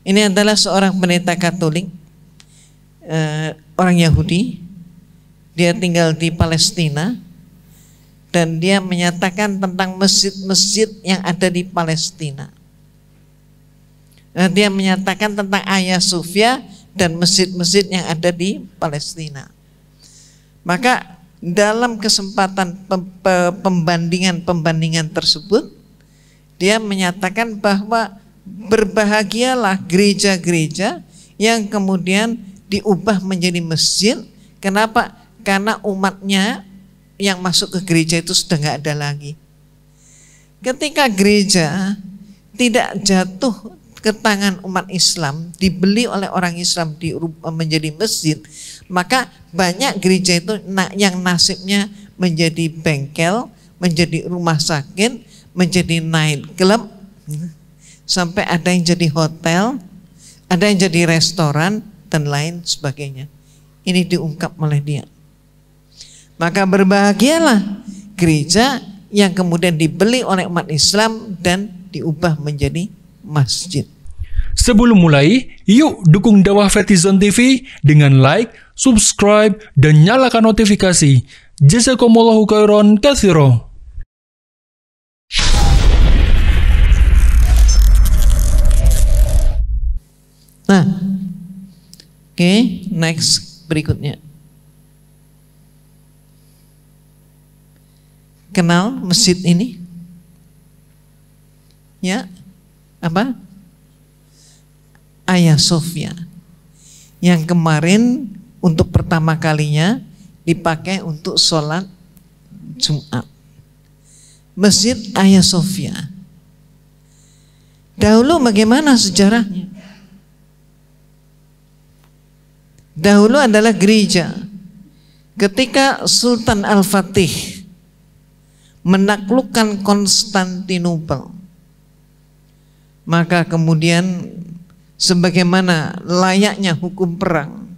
Ini adalah seorang pendeta Katolik, uh, orang Yahudi. Dia tinggal di Palestina dan dia menyatakan tentang masjid-masjid yang ada di Palestina. Nah, dia menyatakan tentang Ayah Sofia dan masjid-masjid yang ada di Palestina. Maka dalam kesempatan pembandingan-pembandingan tersebut, dia menyatakan bahwa berbahagialah gereja-gereja yang kemudian diubah menjadi masjid. Kenapa? Karena umatnya yang masuk ke gereja itu sudah nggak ada lagi. Ketika gereja tidak jatuh ke tangan umat Islam, dibeli oleh orang Islam di menjadi masjid, maka banyak gereja itu yang nasibnya menjadi bengkel, menjadi rumah sakit, menjadi night club, sampai ada yang jadi hotel, ada yang jadi restoran dan lain sebagainya. Ini diungkap oleh dia. Maka berbahagialah gereja yang kemudian dibeli oleh umat Islam dan diubah menjadi masjid. Sebelum mulai, yuk dukung dakwah Fetizon TV dengan like, subscribe, dan nyalakan notifikasi. Jazakumullahu khairan katsiro. Okay, next berikutnya. Kenal masjid ini? Ya, apa? Ayah Sofia yang kemarin untuk pertama kalinya dipakai untuk sholat Jumat. Masjid Ayah Sofia. Dahulu bagaimana sejarahnya? Dahulu adalah gereja. Ketika Sultan Al-Fatih menaklukkan Konstantinopel. Maka kemudian sebagaimana layaknya hukum perang,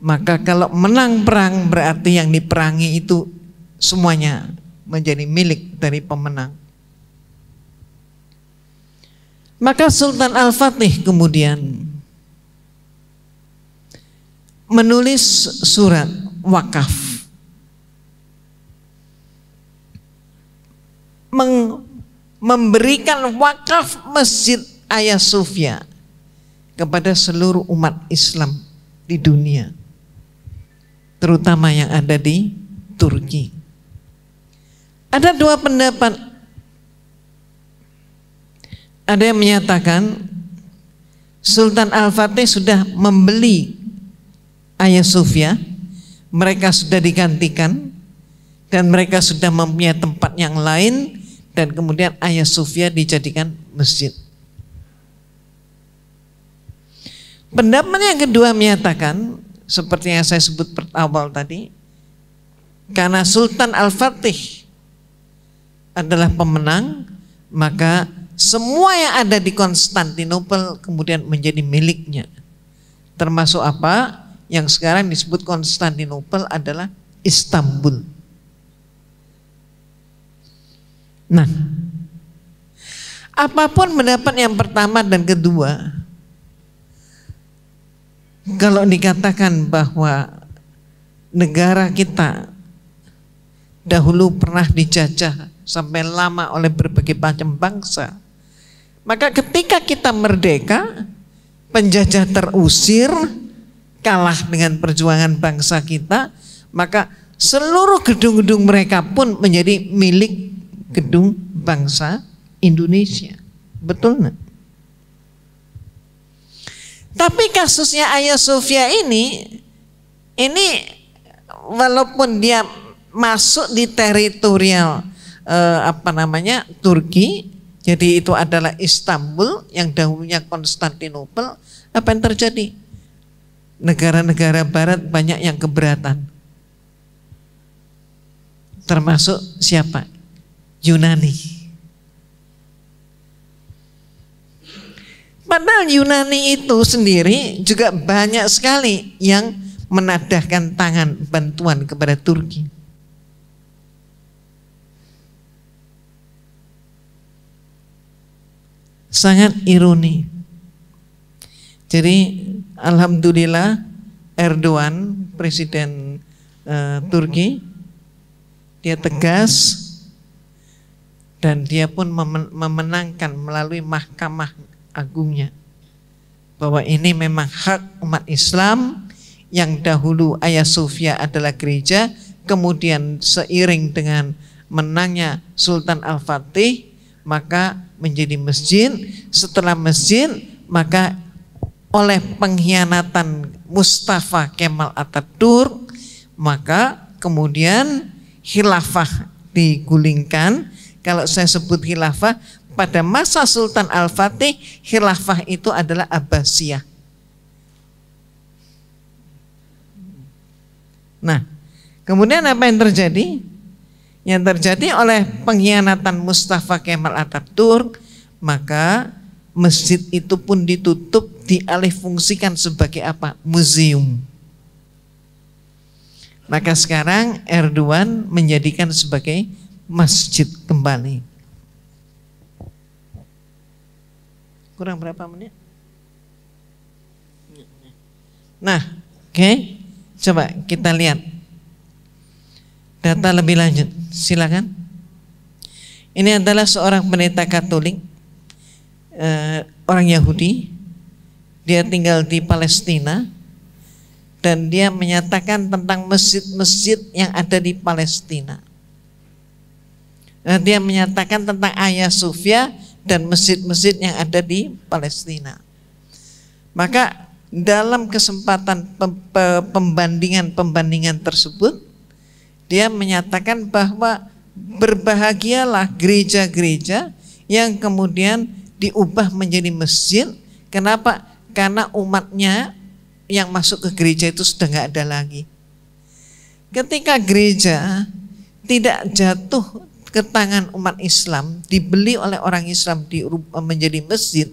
maka kalau menang perang berarti yang diperangi itu semuanya menjadi milik dari pemenang. Maka Sultan Al-Fatih kemudian menulis surat wakaf memberikan wakaf Masjid Ayah Sofia kepada seluruh umat Islam di dunia. Terutama yang ada di Turki. Ada dua pendapat. Ada yang menyatakan Sultan Al-Fatih sudah membeli Ayah Sofia, mereka sudah digantikan dan mereka sudah mempunyai tempat yang lain dan kemudian Ayah Sofia dijadikan masjid. Pendapat yang kedua menyatakan seperti yang saya sebut awal tadi karena Sultan Al-Fatih adalah pemenang maka semua yang ada di Konstantinopel kemudian menjadi miliknya. Termasuk apa? Yang sekarang disebut Konstantinopel adalah Istanbul. Nah, apa pun pendapat yang pertama dan kedua, kalau dikatakan bahwa negara kita dahulu pernah dijajah sampai lama oleh berbagai macam bangsa, maka ketika kita merdeka, penjajah terusir, kalah dengan perjuangan bangsa kita, maka seluruh gedung-gedung mereka pun menjadi milik gedung bangsa Indonesia. Betul nggak? Tapi kasusnya Ayah Sofia ini, ini walaupun dia masuk di teritorial eh, apa namanya Turki, jadi itu adalah Istanbul yang dahulunya Konstantinopel, apa yang terjadi? Negara-negara Barat banyak yang keberatan, termasuk siapa? Yunani. Padahal Yunani itu sendiri juga banyak sekali yang menadahkan tangan bantuan kepada Turki. Sangat ironi. Jadi alhamdulillah Erdogan presiden uh, Turki dia tegas dan dia pun memenangkan melalui mahkamah agungnya bahwa ini memang hak umat Islam yang dahulu Ayah Sofia adalah gereja kemudian seiring dengan menangnya Sultan Al-Fatih maka menjadi masjid. Setelah masjid maka oleh pengkhianatan Mustafa Kemal Atatürk maka kemudian khilafah digulingkan kalau saya sebut khilafah pada masa Sultan Al-Fatih khilafah itu adalah Abbasiyah Nah, kemudian apa yang terjadi? Yang terjadi oleh pengkhianatan Mustafa Kemal Atatürk, maka masjid itu pun ditutup, dialihfungsikan sebagai apa? Museum. Maka sekarang Erdogan menjadikan sebagai masjid kembali. Kurang berapa menit? Nah, oke. Okay. Coba kita lihat data lebih lanjut. Silakan. Ini adalah seorang pendeta Katolik, eh, orang Yahudi. Dia tinggal di Palestina dan dia menyatakan tentang masjid-masjid yang ada di Palestina. Nah, dia menyatakan tentang Ayah Sofia dan masjid-masjid yang ada di Palestina. Maka dalam kesempatan pembandingan-pembandingan tersebut dia menyatakan bahwa berbahagialah gereja-gereja yang kemudian diubah menjadi masjid. Kenapa? Karena umatnya yang masuk ke gereja itu sudah nggak ada lagi. Ketika gereja tidak jatuh ke tangan umat Islam, dibeli oleh orang Islam di, menjadi masjid,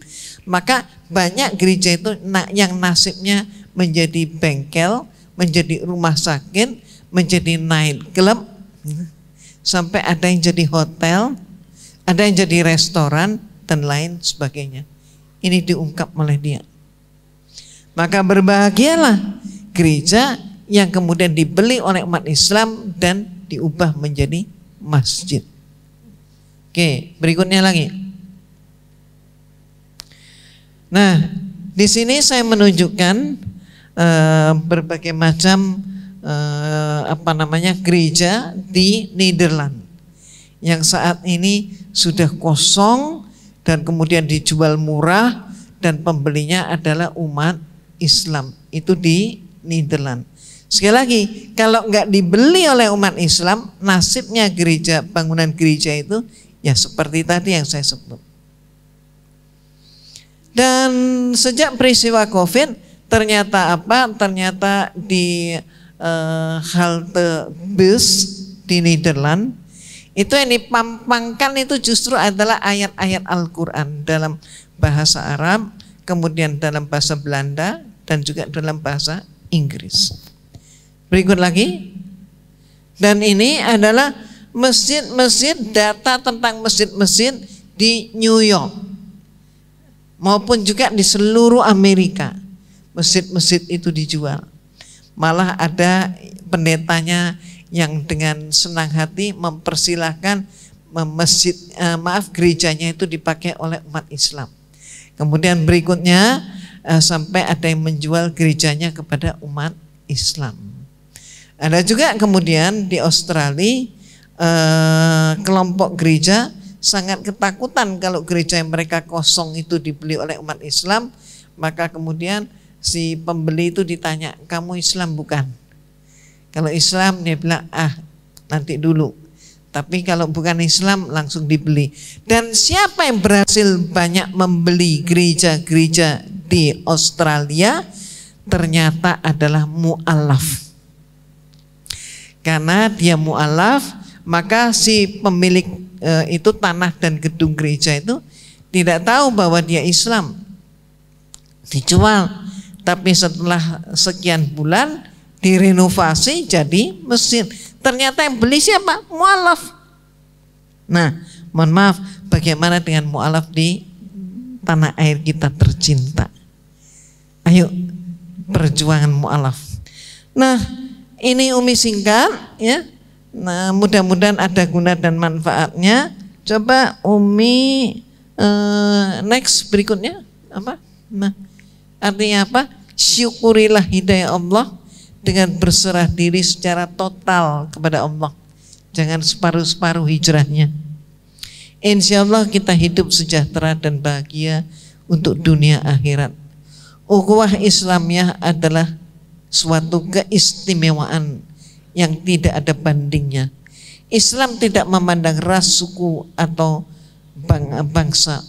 maka banyak gereja itu yang nasibnya menjadi bengkel, menjadi rumah sakit, menjadi night club, sampai ada yang jadi hotel, ada yang jadi restoran dan lain sebagainya. Ini diungkap oleh dia. Maka berbahagialah gereja yang kemudian dibeli oleh umat Islam dan diubah menjadi masjid. Oke, berikutnya lagi. Nah, di sini saya menunjukkan uh, berbagai macam uh, apa namanya gereja di Nederland yang saat ini sudah kosong dan kemudian dijual murah dan pembelinya adalah umat Islam itu di Nederland. Sekali lagi, kalau nggak dibeli oleh umat Islam, nasibnya gereja bangunan gereja itu Ya seperti tadi yang saya sebut. Dan sejak peristiwa COVID ternyata apa? Ternyata di uh, halte bus di Nederland itu yang dipampangkan itu justru adalah ayat-ayat Al-Quran dalam bahasa Arab, kemudian dalam bahasa Belanda dan juga dalam bahasa Inggris. Berikut lagi. Dan ini adalah masjid-masjid data tentang masjid-masjid di New York maupun juga di seluruh Amerika. Masjid-masjid itu dijual. Malah ada pendetanya yang dengan senang hati mempersilahkan masjid eh, maaf gerejanya itu dipakai oleh umat Islam. Kemudian berikutnya eh, sampai ada yang menjual gerejanya kepada umat Islam. Ada juga kemudian di Australia eh, kelompok gereja sangat ketakutan kalau gereja yang mereka kosong itu dibeli oleh umat Islam, maka kemudian si pembeli itu ditanya, "Kamu Islam bukan?" Kalau Islam dia bilang, "Ah, nanti dulu." Tapi kalau bukan Islam langsung dibeli. Dan siapa yang berhasil banyak membeli gereja-gereja di Australia ternyata adalah mu'alaf. Karena dia mu'alaf maka si pemilik e, itu tanah dan gedung gereja itu tidak tahu bahwa dia Islam dijual tapi setelah sekian bulan direnovasi jadi mesin ternyata yang beli siapa mualaf nah mohon maaf bagaimana dengan mualaf di tanah air kita tercinta Ayo perjuangan mu'alaf. Nah, ini Umi singkat ya. Nah, mudah-mudahan ada guna dan manfaatnya. Coba Umi uh, next berikutnya apa? Nah, artinya apa? Syukurilah hidayah Allah dengan berserah diri secara total kepada Allah. Jangan separuh-separuh hijrahnya. Insya Allah kita hidup sejahtera dan bahagia untuk dunia akhirat. Ukhuwah Islamiyah adalah suatu keistimewaan yang tidak ada bandingnya. Islam tidak memandang ras, suku atau bang bangsa.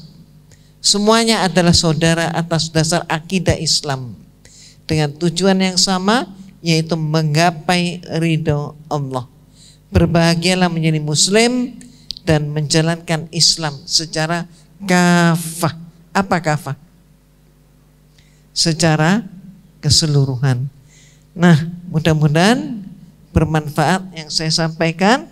Semuanya adalah saudara atas dasar akidah Islam dengan tujuan yang sama yaitu menggapai ridho Allah. Berbahagialah menjadi muslim dan menjalankan Islam secara kafah. Apa kafah? Secara keseluruhan. Nah, mudah-mudahan bermanfaat yang saya sampaikan.